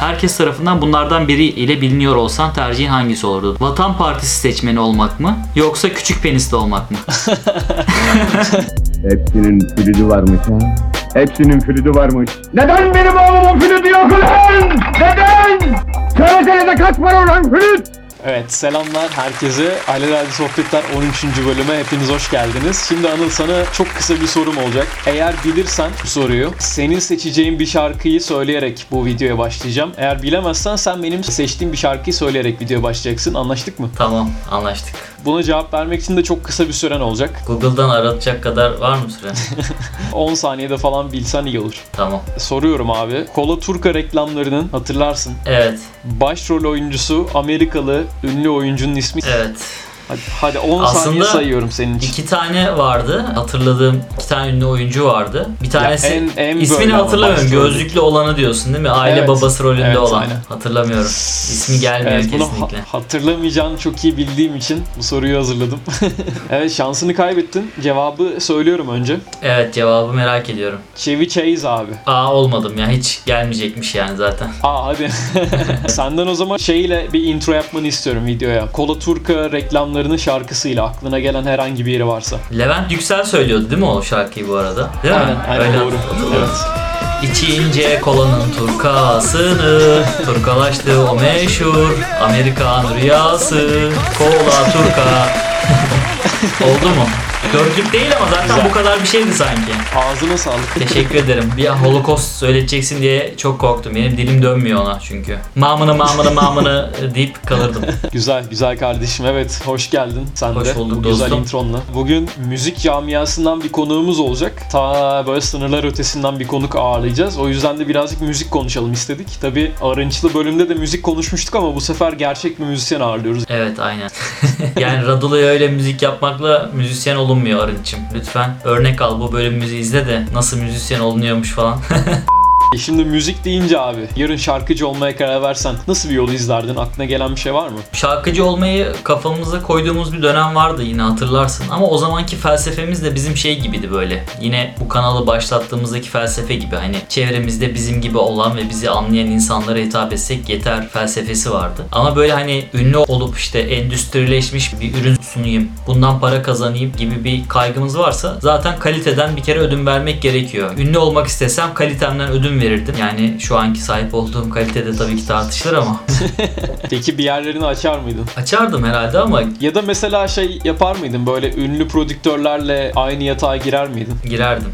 Herkes tarafından bunlardan biri ile biliniyor olsan tercihin hangisi olurdu? Vatan Partisi seçmeni olmak mı? Yoksa küçük penisli olmak mı? Hepsinin flütü varmış ha. Hepsinin flütü varmış. Neden benim oğlumun flütü yok ulan? Neden? Söylesenize kaç para olan flüt? Evet selamlar herkese. Alelade Sohbetler 13. bölüme hepiniz hoş geldiniz. Şimdi Anıl sana çok kısa bir sorum olacak. Eğer bilirsen bu soruyu senin seçeceğin bir şarkıyı söyleyerek bu videoya başlayacağım. Eğer bilemezsen sen benim seçtiğim bir şarkıyı söyleyerek videoya başlayacaksın. Anlaştık mı? tamam anlaştık. Buna cevap vermek için de çok kısa bir süren olacak. Google'dan aratacak kadar var mı süre? 10 saniyede falan bilsen iyi olur. tamam. Soruyorum abi. Kola Turka reklamlarının hatırlarsın. Evet. Başrol oyuncusu Amerikalı ünlü oyuncunun ismi. Evet. Hadi, hadi 10 Aslında saniye sayıyorum senin için. İki tane vardı. Hatırladığım iki tane ünlü oyuncu vardı. Bir tanesi en- en ismini hatırlamıyorum. Gözlüklü olanı diyorsun değil mi? Aile Evet. babası rolünde Evet, olan. aynen. Hatırlamıyorum. İsmi gelmiyor Evet, kesinlikle. ha- hatırlamayacağını çok iyi bildiğim için bu soruyu hazırladım. evet şansını kaybettin. Cevabı söylüyorum önce. Evet cevabı merak ediyorum. Chevy Chase abi. Aa olmadım ya hiç gelmeyecekmiş yani zaten. Aa hadi. Senden o zaman şeyle bir intro yapmanı istiyorum videoya. Kola Turka reklamlarının şarkısıyla aklına gelen herhangi bir yeri varsa. Levent Yüksel söylüyordu değil mi o şarkıyı bu arada? Değil mi? Aynen, aynen Öyle doğru. Evet. İçince kolanın turkasını Turkalaştı o meşhur Amerikan rüyası Kola turka Oldu mu? Dörtlük değil ama zaten Güzel. bu kadar bir şeydi sanki. Ağzına sağlık. Teşekkür ederim. Bir holokost söyleteceksin diye çok korktum. Benim dilim dönmüyor ona çünkü. Mamını mamını mamını deyip kalırdım. Güzel, güzel kardeşim. Evet, hoş geldin sen Hoş de. bulduk bu güzel dostum. intronla. Bugün müzik camiasından bir konuğumuz olacak. Ta böyle sınırlar ötesinden bir konuk ağırlayacağız. O yüzden de birazcık müzik konuşalım istedik. Tabii Arınçlı bölümde de müzik konuşmuştuk ama bu sefer gerçek bir müzisyen ağırlıyoruz. Evet aynen. yani Radula'ya öyle müzik yapmakla müzisyen olunmuyor Arınç'ım. Lütfen örnek al bu bölümümüzü izle de nasıl müzisyen olunuyormuş falan. E şimdi müzik deyince abi, yarın şarkıcı olmaya karar versen nasıl bir yolu izlerdin? Aklına gelen bir şey var mı? Şarkıcı olmayı kafamıza koyduğumuz bir dönem vardı yine hatırlarsın. Ama o zamanki felsefemiz de bizim şey gibiydi böyle. Yine bu kanalı başlattığımızdaki felsefe gibi hani çevremizde bizim gibi olan ve bizi anlayan insanlara hitap etsek yeter felsefesi vardı. Ama böyle hani ünlü olup işte endüstrileşmiş bir ürün sunayım, bundan para kazanayım gibi bir kaygımız varsa zaten kaliteden bir kere ödün vermek gerekiyor. Ünlü olmak istesem kalitemden ödün verirdim. Yani şu anki sahip olduğum kalitede tabii ki tartışılır ama Peki bir yerlerini açar mıydın? açardım herhalde ama Ya da mesela şey yapar mıydın? Böyle ünlü prodüktörlerle aynı yatağa girer miydin? girerdim.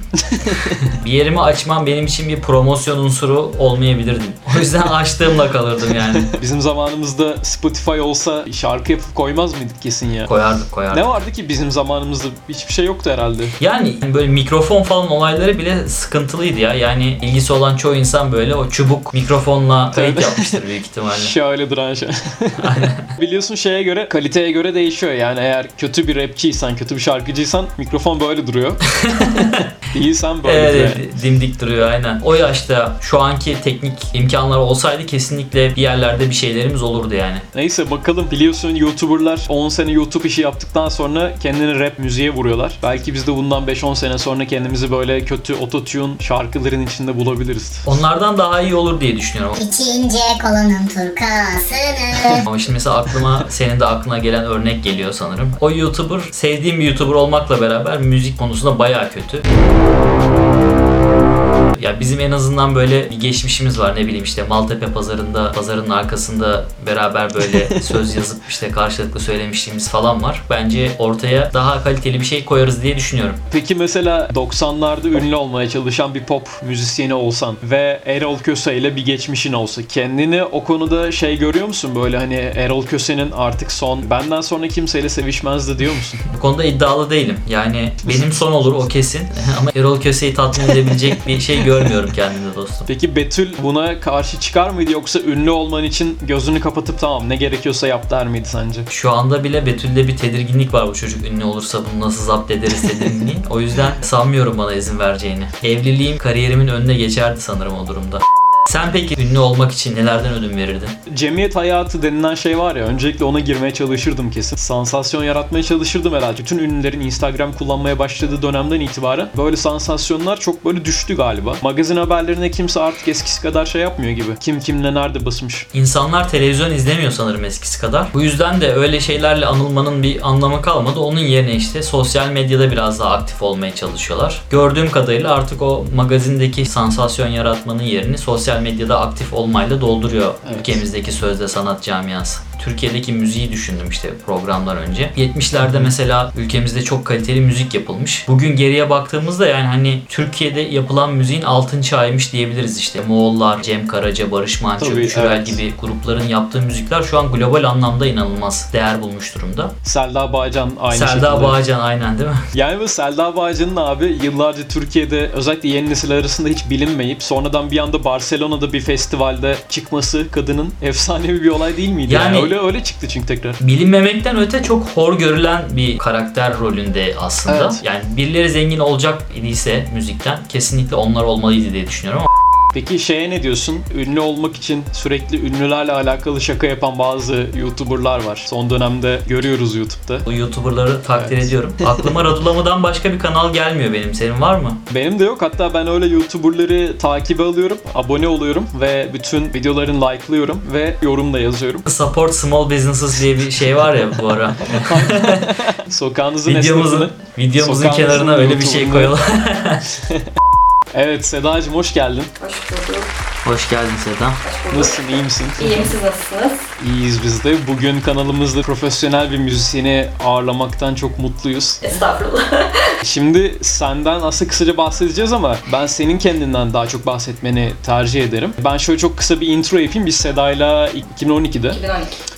bir yerimi açmam benim için bir promosyon unsuru olmayabilirdi. O yüzden açtığımla kalırdım yani. Bizim zamanımızda Spotify olsa şarkı yapıp koymaz mıydık kesin ya? Koyardık koyardık. Ne vardı ki bizim zamanımızda? Hiçbir şey yoktu herhalde. Yani böyle mikrofon falan olayları bile sıkıntılıydı ya. Yani ilgisi olan çoğu insan böyle o çubuk mikrofonla kayıt yapmıştır büyük ihtimalle. Şöyle duran şey. Biliyorsun şeye göre, kaliteye göre değişiyor. Yani eğer kötü bir rapçiysen, kötü bir şarkıcıysan mikrofon böyle duruyor. Değilsen böyle duruyor. Evet, dimdik duruyor aynen. O yaşta şu anki teknik imkanlar olsaydı kesinlikle bir yerlerde bir şeylerimiz olurdu yani. Neyse bakalım. Biliyorsun YouTuber'lar 10 sene YouTube işi yaptıktan sonra kendini rap müziğe vuruyorlar. Belki biz de bundan 5-10 sene sonra kendimizi böyle kötü ototune şarkıların içinde bulabiliriz. Onlardan daha iyi olur diye düşünüyorum. İçince kolanın turkasını Ama şimdi mesela aklıma senin de aklına gelen örnek geliyor sanırım. O YouTuber sevdiğim bir YouTuber olmakla beraber müzik konusunda bayağı kötü. Ya bizim en azından böyle bir geçmişimiz var ne bileyim işte Maltepe pazarında pazarın arkasında beraber böyle söz yazıp işte karşılıklı söylemişliğimiz falan var. Bence ortaya daha kaliteli bir şey koyarız diye düşünüyorum. Peki mesela 90'larda ünlü olmaya çalışan bir pop müzisyeni olsan ve Erol Köse ile bir geçmişin olsa kendini o konuda şey görüyor musun böyle hani Erol Köse'nin artık son benden sonra kimseyle sevişmezdi diyor musun? Bu konuda iddialı değilim. Yani benim son olur o kesin. Ama Erol Köse'yi tatmin edebilecek bir şey görmüyorum kendimde dostum. Peki Betül buna karşı çıkar mıydı yoksa ünlü olman için gözünü kapatıp tamam ne gerekiyorsa yap der miydi sence? Şu anda bile Betül'de bir tedirginlik var bu çocuk ünlü olursa bunu nasıl zapt ederiz tedirginliği. O yüzden sanmıyorum bana izin vereceğini. Evliliğim kariyerimin önüne geçerdi sanırım o durumda. Sen peki ünlü olmak için nelerden ödün verirdin? Cemiyet hayatı denilen şey var ya öncelikle ona girmeye çalışırdım kesin. Sansasyon yaratmaya çalışırdım herhalde. Bütün ünlülerin Instagram kullanmaya başladığı dönemden itibaren böyle sansasyonlar çok böyle düştü galiba. Magazin haberlerine kimse artık eskisi kadar şey yapmıyor gibi. Kim kimle nerede basmış. İnsanlar televizyon izlemiyor sanırım eskisi kadar. Bu yüzden de öyle şeylerle anılmanın bir anlamı kalmadı. Onun yerine işte sosyal medyada biraz daha aktif olmaya çalışıyorlar. Gördüğüm kadarıyla artık o magazindeki sansasyon yaratmanın yerini sosyal medyada aktif olmayla dolduruyor Evet. ülkemizdeki sözde sanat camiası. Türkiye'deki müziği düşündüm işte programdan önce. 70'lerde mesela ülkemizde çok kaliteli müzik yapılmış. Bugün geriye baktığımızda yani hani Türkiye'de yapılan müziğin altın çağıymış diyebiliriz işte. Moğollar, Cem Karaca, Barış Manço, Tabii, Üçürel evet. gibi grupların yaptığı müzikler şu an global anlamda inanılmaz değer bulmuş durumda. Selda Bağcan aynı Selda şekilde. Bağcan aynen değil mi? Yani bu Selda Bağcan'ın abi yıllarca Türkiye'de özellikle yeni nesil arasında hiç bilinmeyip sonradan bir anda Barcelona'da bir festivalde çıkması kadının efsanevi bir olay değil miydi? Yani, Yani- öyle öyle çıktı çünkü tekrar. Bilinmemekten öte çok hor görülen bir karakter rolünde aslında. Evet. Yani birileri zengin olacak idiyse müzikten kesinlikle onlar olmalıydı diye düşünüyorum ama Peki şeye ne diyorsun? Ünlü olmak için sürekli ünlülerle alakalı şaka yapan bazı YouTuber'lar var. Son dönemde görüyoruz YouTube'da. bu YouTuber'ları takdir Evet. ediyorum. Aklıma Radulama'dan başka bir kanal gelmiyor benim. Senin var mı? Benim de yok. Hatta ben öyle YouTuber'ları takibe alıyorum, abone oluyorum ve bütün videolarını like'lıyorum ve yorum da yazıyorum. Support Small Businesses diye bir şey var ya bu ara. Sokağınızın videomuzun esnafını- videomuzun kenarına öyle bir şey koyalım. Evet Sedacığım hoş geldin. Hoş bulduk. Hoş geldin Seda. Hoş bulduk. Nasılsın, iyi misin? İyiyim siz nasılsınız? İyiyiz biz de. Bugün kanalımızda profesyonel bir müzisyeni ağırlamaktan çok mutluyuz. Estağfurullah. Şimdi senden aslında kısaca bahsedeceğiz ama ben senin kendinden daha çok bahsetmeni tercih ederim. Ben şöyle çok kısa bir intro yapayım. Biz Seda'yla 2012'de 2012.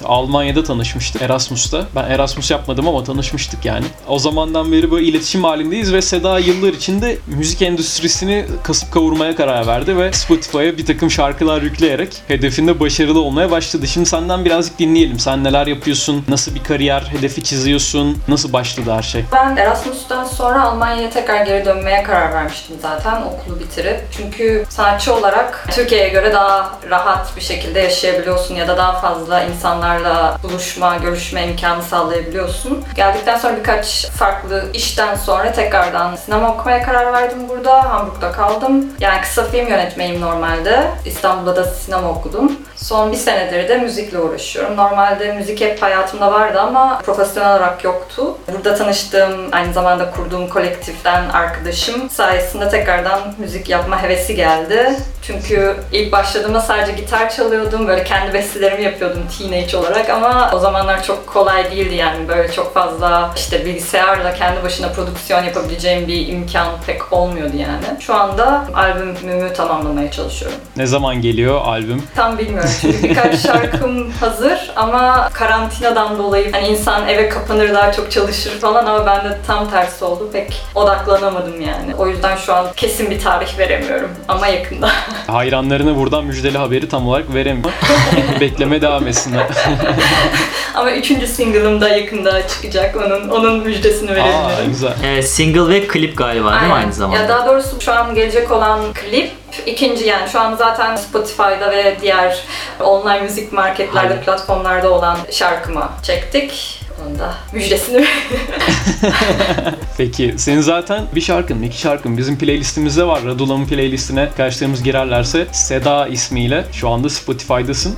Almanya'da tanışmıştık Erasmus'ta. Ben Erasmus yapmadım ama tanışmıştık yani. O zamandan beri böyle iletişim halindeyiz ve Seda yıllar içinde müzik endüstrisini kasıp kavurmaya karar verdi ve Spotify'a bir takım şarkılar yükleyerek hedefinde başarılı olmaya başladı. Şimdi senden birazcık dinleyelim. Sen neler yapıyorsun? Nasıl bir kariyer hedefi çiziyorsun? Nasıl başladı her şey? Ben Erasmus'tan sonra Almanya'ya tekrar geri dönmeye karar vermiştim zaten okulu bitirip. Çünkü sanatçı olarak Türkiye'ye göre daha rahat bir şekilde yaşayabiliyorsun ya da daha fazla insanlarla buluşma, görüşme imkanı sağlayabiliyorsun. Geldikten sonra birkaç farklı işten sonra tekrardan sinema okumaya karar verdim burada. Hamburg'da kaldım. Yani kısa film yönetmeyim normalde. İstanbul'da da sinema okudum. Son bir senedir de müzikle uğraşıyorum. Normalde müzik hep hayatımda vardı ama profesyonel olarak yoktu. Burada tanıştığım, aynı zamanda kurduğum kolektiften arkadaşım sayesinde tekrardan müzik yapma hevesi geldi. Çünkü ilk başladığımda sadece gitar çalıyordum, böyle kendi bestelerimi yapıyordum teenage olarak ama o zamanlar çok kolay değildi yani böyle çok fazla işte bilgisayarla kendi başına prodüksiyon yapabileceğim bir imkan pek olmuyordu yani. Şu anda albümümü tamamlamaya çalışıyorum. Ne zaman geliyor albüm? Tam bilmiyorum çünkü birkaç şarkım hazır ama karantinadan dolayı hani insan eve kapanır daha çok çalışır falan ama ben de tam tersi oldu. Pek odaklanamadım yani. O yüzden şu an kesin bir tarih veremiyorum ama yakında. Hayranlarına buradan müjdeli haberi tam olarak veremiyor. Bekleme devam etsinler. ama üçüncü single'ım da yakında çıkacak. Onun onun müjdesini Aa verebilirim. güzel. Evet, single ve klip galiba değil mi aynı zamanda? Ya daha doğrusu şu an gelecek olan klip ikinci yani şu an zaten Spotify'da ve diğer online müzik marketlerde, Aynen. platformlarda olan şarkıma çektik. Onun da müjdesini Peki senin zaten bir şarkın, iki şarkın bizim playlistimizde var. Radulam'ın playlistine arkadaşlarımız girerlerse Seda ismiyle şu anda Spotify'dasın.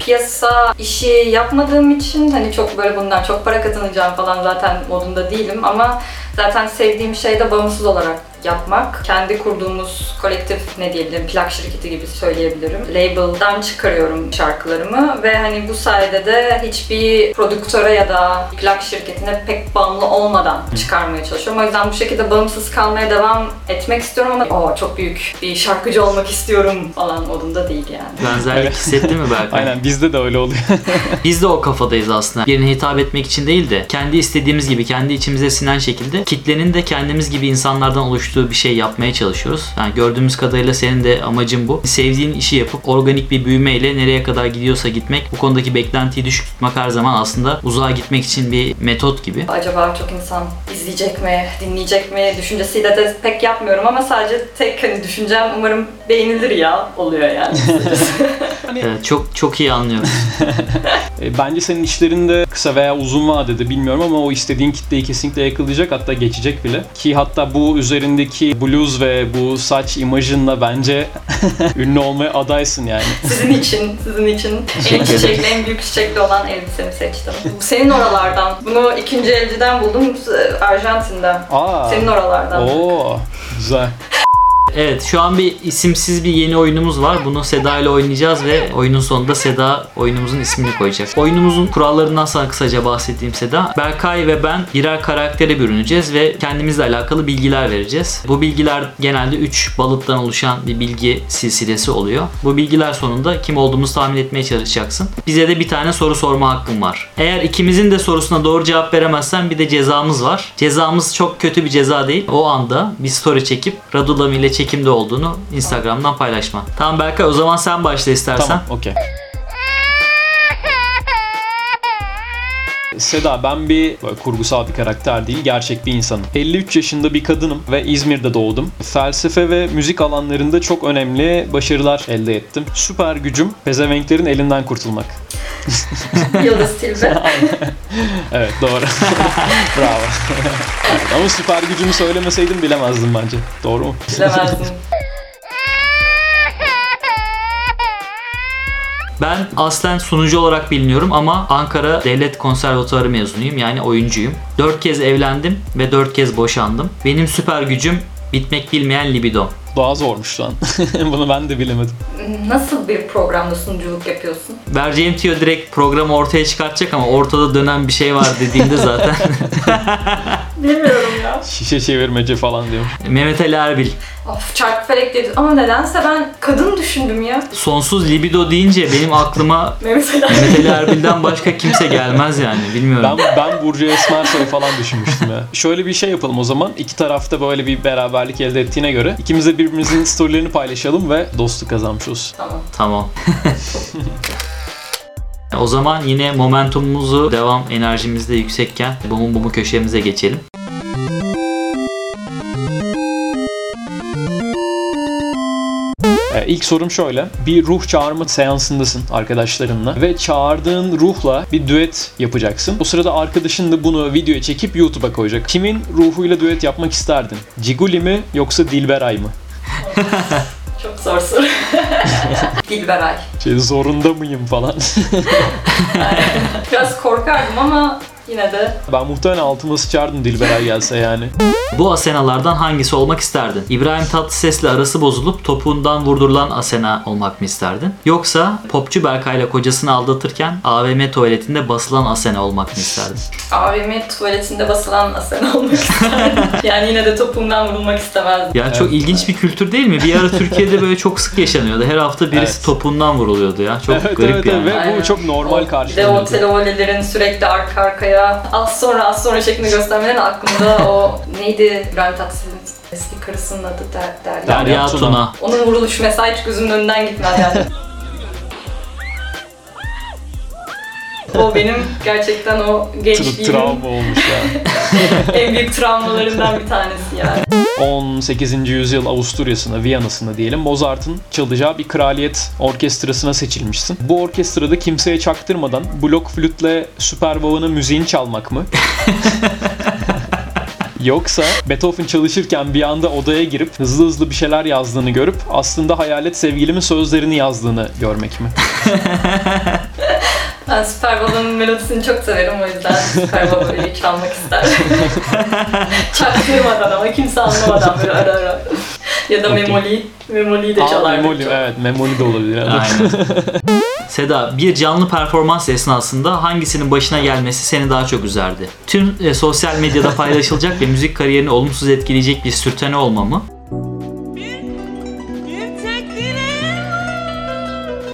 piyasa işi yapmadığım için hani çok böyle bundan çok para kazanacağım falan zaten modunda değilim ama zaten sevdiğim şey de bağımsız olarak yapmak. Kendi kurduğumuz kolektif ne diyebilirim plak şirketi gibi söyleyebilirim. Label'dan çıkarıyorum şarkılarımı ve hani bu sayede de hiçbir prodüktöre ya da plak şirketine pek bağımlı olmadan çıkarmaya çalışıyorum. O yüzden bu şekilde bağımsız kalmaya devam etmek istiyorum ama o çok büyük bir şarkıcı olmak istiyorum falan modunda değil yani. Benzerlik Evet. hissettin mi Berkay? Aynen bizde de öyle oluyor. Biz de o kafadayız aslında. Birine hitap etmek için değil de kendi istediğimiz gibi, kendi içimize sinen şekilde kitlenin de kendimiz gibi insanlardan oluştuğunu kavuştuğu bir şey yapmaya çalışıyoruz. Yani gördüğümüz kadarıyla senin de amacın bu. Sevdiğin işi yapıp organik bir büyümeyle nereye kadar gidiyorsa gitmek, bu konudaki beklentiyi düşük tutmak her zaman aslında uzağa gitmek için bir metot gibi. Acaba çok insan izleyecek mi, dinleyecek mi düşüncesiyle de pek yapmıyorum ama sadece tek hani düşüncem umarım beğenilir ya oluyor yani. Evet, çok çok iyi anlıyorum. E, Bence senin işlerinde kısa veya uzun vadede bilmiyorum ama o istediğin kitleyi kesinlikle yakalayacak hatta geçecek bile. Ki hatta bu üzerindeki bluz ve bu saç imajınla bence ünlü olmaya adaysın yani. sizin için, sizin için en çiçekli, en büyük çiçekli olan elbisemi seçtim. Bu Senin oralardan. Bunu ikinci elciden buldum e, Arjantin'den. Aa. Senin oralardan. Oo, güzel. Evet şu an bir isimsiz bir yeni oyunumuz var. Bunu Seda ile oynayacağız ve oyunun sonunda Seda oyunumuzun ismini koyacak. Oyunumuzun kurallarından sana kısaca bahsedeyim Seda. Berkay ve ben birer karaktere bürüneceğiz ve kendimizle alakalı bilgiler vereceğiz. Bu bilgiler genelde 3 balıttan oluşan bir bilgi silsilesi oluyor. Bu bilgiler sonunda kim olduğumuzu tahmin etmeye çalışacaksın. Bize de bir tane soru sorma hakkın var. Eğer ikimizin de sorusuna doğru cevap veremezsen bir de cezamız var. Cezamız çok kötü bir ceza değil. O anda bir story çekip Radulami ile çekimde olduğunu Instagram'dan paylaşma. Tamam Berkay o zaman sen başla istersen. Tamam, okey. Seda ben bir böyle kurgusal bir karakter değil, gerçek bir insanım. 53 yaşında bir kadınım ve İzmir'de doğdum. Felsefe ve müzik alanlarında çok önemli başarılar elde ettim. Süper gücüm pezevenklerin elinden kurtulmak. Yıldız Tilbe. Evet doğru. Bravo. Evet, ama süper gücümü söylemeseydim bilemezdim bence. Doğru mu? Bilemezdim. Ben aslen sunucu olarak biliniyorum ama Ankara Devlet Konservatuarı mezunuyum yani oyuncuyum. 4 kez evlendim ve 4 kez boşandım. Benim süper gücüm bitmek bilmeyen libido. Daha zormuş şu an. Bunu ben de bilemedim. Nasıl bir programda sunuculuk yapıyorsun? Vereceğim tüyo direkt programı ortaya çıkartacak ama ortada dönen bir şey var dediğimde zaten Bilmiyorum ya. Şişe çevirmece falan diyorum. Mehmet Ali Erbil. Of çarkıfelek dedi ama nedense ben kadın düşündüm ya. Sonsuz libido deyince benim aklıma Mehmet Ali Mehmet Ali Erbil'den başka kimse gelmez yani bilmiyorum. Ben ben Burcu Esmersoy falan düşünmüştüm ya. Şöyle bir şey yapalım o zaman. İki tarafta böyle bir beraberlik elde ettiğine göre ikimiz de birbirimizin storylerini paylaşalım ve dostluk kazanmış olsun. Tamam. Tamam. o zaman yine momentumumuzu devam enerjimiz de yüksekken bumu bumu köşemize geçelim. İlk sorum şöyle. Bir ruh çağırma seansındasın arkadaşlarınla ve çağırdığın ruhla bir düet yapacaksın. O sırada arkadaşın da bunu videoya çekip YouTube'a koyacak. Kimin ruhuyla düet yapmak isterdin? Ciguli mi yoksa Dilberay mı? Çok zor soru. Dilberay. Şey zorunda mıyım falan. Biraz korkardım ama yine de ben muhtemelen altıma sıçardım Dilberay gelse yani. Bu Asena'lardan hangisi olmak isterdin? İbrahim Tatlıses'le arası bozulup topuğundan vurdurulan Asena olmak mı isterdin? Yoksa popçu Berkay'la kocasını aldatırken AVM tuvaletinde basılan Asena olmak mı isterdin? AVM tuvaletinde basılan Asena olmak isterdim. yani yine de topuğumdan vurulmak istemezdim. Ya çok ilginç bir kültür değil mi? Bir ara Türkiye'de böyle çok sık yaşanıyordu. Her hafta birisi Evet. topuğundan vuruluyordu ya. Çok evet garip evet, yani. evet. ve Aynen. bu çok normal O- Bir de o televolilerin sürekli arka arkaya az sonra az sonra şeklinde göstermeleri aklımda o neydi İbrahim Tatlıses'in eski karısının adı Der, Derya. Tuna. Onun vuruluş mesela hiç gözümün önünden gitmez yani. o benim gerçekten o gençliğimin travma olmuş ya. en büyük travmalarından bir tanesi yani. 18. yüzyıl Avusturya'sına, Viyana'sına diyelim Mozart'ın çalacağı bir kraliyet orkestrasına seçilmişsin. Bu orkestrada kimseye çaktırmadan blok flütle Süper Baba'nın müziğini çalmak mı? Yoksa Beethoven çalışırken bir anda odaya girip hızlı hızlı bir şeyler yazdığını görüp aslında hayalet sevgilimin sözlerini yazdığını görmek mi? Ben Süper Baba'nın melodisini çok severim o yüzden Süper Baba'yı çalmak isterdim. Çaktırmadan ama kimse anlamadan böyle ara ara. Ya da Okey. Memoli. Memoli'yi de Aa, çalardık Memoli, çok. evet Memoli de olabilir. Aynen. Seda, bir canlı performans esnasında hangisinin başına gelmesi seni daha çok üzerdi? Tüm e, sosyal medyada paylaşılacak ve müzik kariyerini olumsuz etkileyecek bir sürtene olma mı?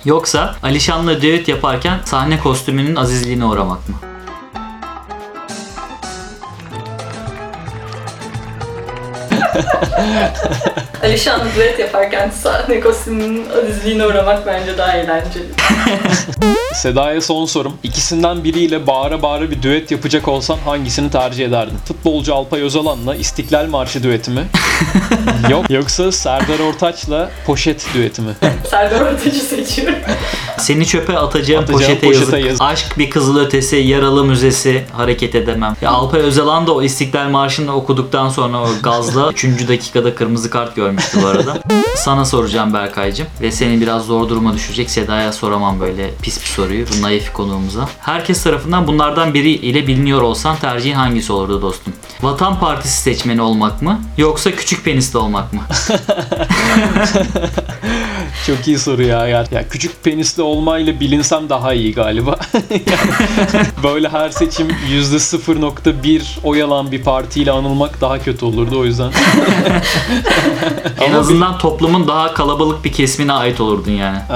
Yoksa Alişan'la düet yaparken sahne kostümünün azizliğine uğramak mı? Alişan'la düet yaparken sahne kostümünün azizliğine uğramak bence daha eğlenceli. Seda'ya son sorum. İkisinden biriyle bağıra bağıra bir düet yapacak olsan hangisini tercih ederdin? Futbolcu Alpay Özalan'la İstiklal Marşı düeti mi? Yok. Yoksa Serdar Ortaç'la Poşet düeti mi? Serdar Ortaç'ı seçiyorum. Seni çöpe atacağım, Atacağım poşete, poşete yazık. yazık. Aşk bir kızıl ötesi, yaralı müzesi, hareket edemem. Ya Alpay Özalan da o İstiklal Marşı'nı okuduktan sonra o gazla 3. dakikada kırmızı kart görmüştü bu arada. Sana soracağım Berkay'cığım ve seni biraz zor duruma düşecek. Seda'ya soramam böyle pis bir soruyu bu naif konuğumuza. Herkes tarafından bunlardan biri ile biliniyor olsan tercihin hangisi olurdu dostum? Vatan Partisi seçmeni olmak mı? Yoksa küçük penisli olmak mı? Çok iyi soru ya. Ya, ya küçük penisli olmayla bilinsem daha iyi galiba. Yani böyle her seçim %0.1 oy alan bir partiyle anılmak daha kötü olurdu o yüzden. En Ama azından toplumun daha kalabalık bir kesimine ait olurdun yani.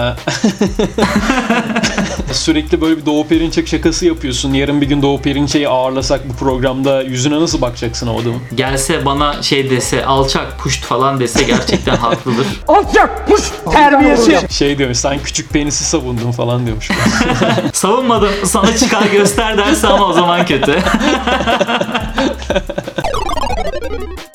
Sürekli böyle bir Doğu Perinçek şakası yapıyorsun. Yarın bir gün Doğu Perinçek'i ağırlasak bu programda yüzüne nasıl bakacaksın o adamın? Gelse bana şey dese alçak puşt falan dese gerçekten haklıdır. Alçak puş terbiyesiz. Şey diyormuş sen küçük penisi savundun falan diyormuş. Savunmadım sana çıkar göster derse ama o zaman kötü.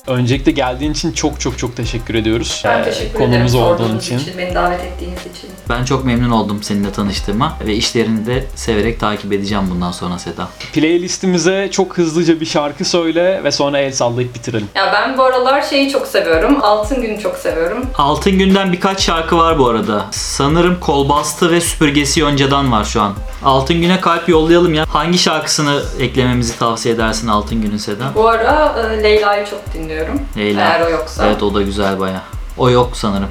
Öncelikle geldiğin için çok çok çok teşekkür ediyoruz. Ben Ee, teşekkür Konumuz ederim olduğun sorduğunuz için. için. beni davet ettiğiniz için. Ben çok memnun oldum seninle tanıştığıma ve işlerini de severek takip edeceğim bundan sonra Seda. Playlistimize çok hızlıca bir şarkı söyle ve sonra el sallayıp bitirelim. Ya ben bu aralar şeyi çok seviyorum. Altın Günü çok seviyorum. Altın Gün'den birkaç şarkı var bu arada. Sanırım Kol Bastı ve Süpürgesi Yonca'dan var şu an. Altın Gün'e kalp yollayalım ya. Hangi şarkısını eklememizi tavsiye edersin Altın Gün'ün Seda? Bu ara e, Leyla'yı çok dinliyorum. Leyla. Eğer o yoksa. Evet o da güzel baya. O yok sanırım.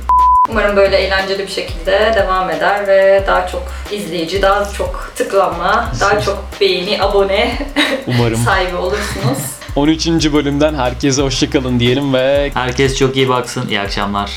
Umarım böyle eğlenceli bir şekilde devam eder ve daha çok izleyici, daha çok tıklanma, daha çok beğeni, abone Umarım. sahibi olursunuz. 13. bölümden herkese hoşçakalın diyelim ve Herkes çok iyi baksın. İyi akşamlar.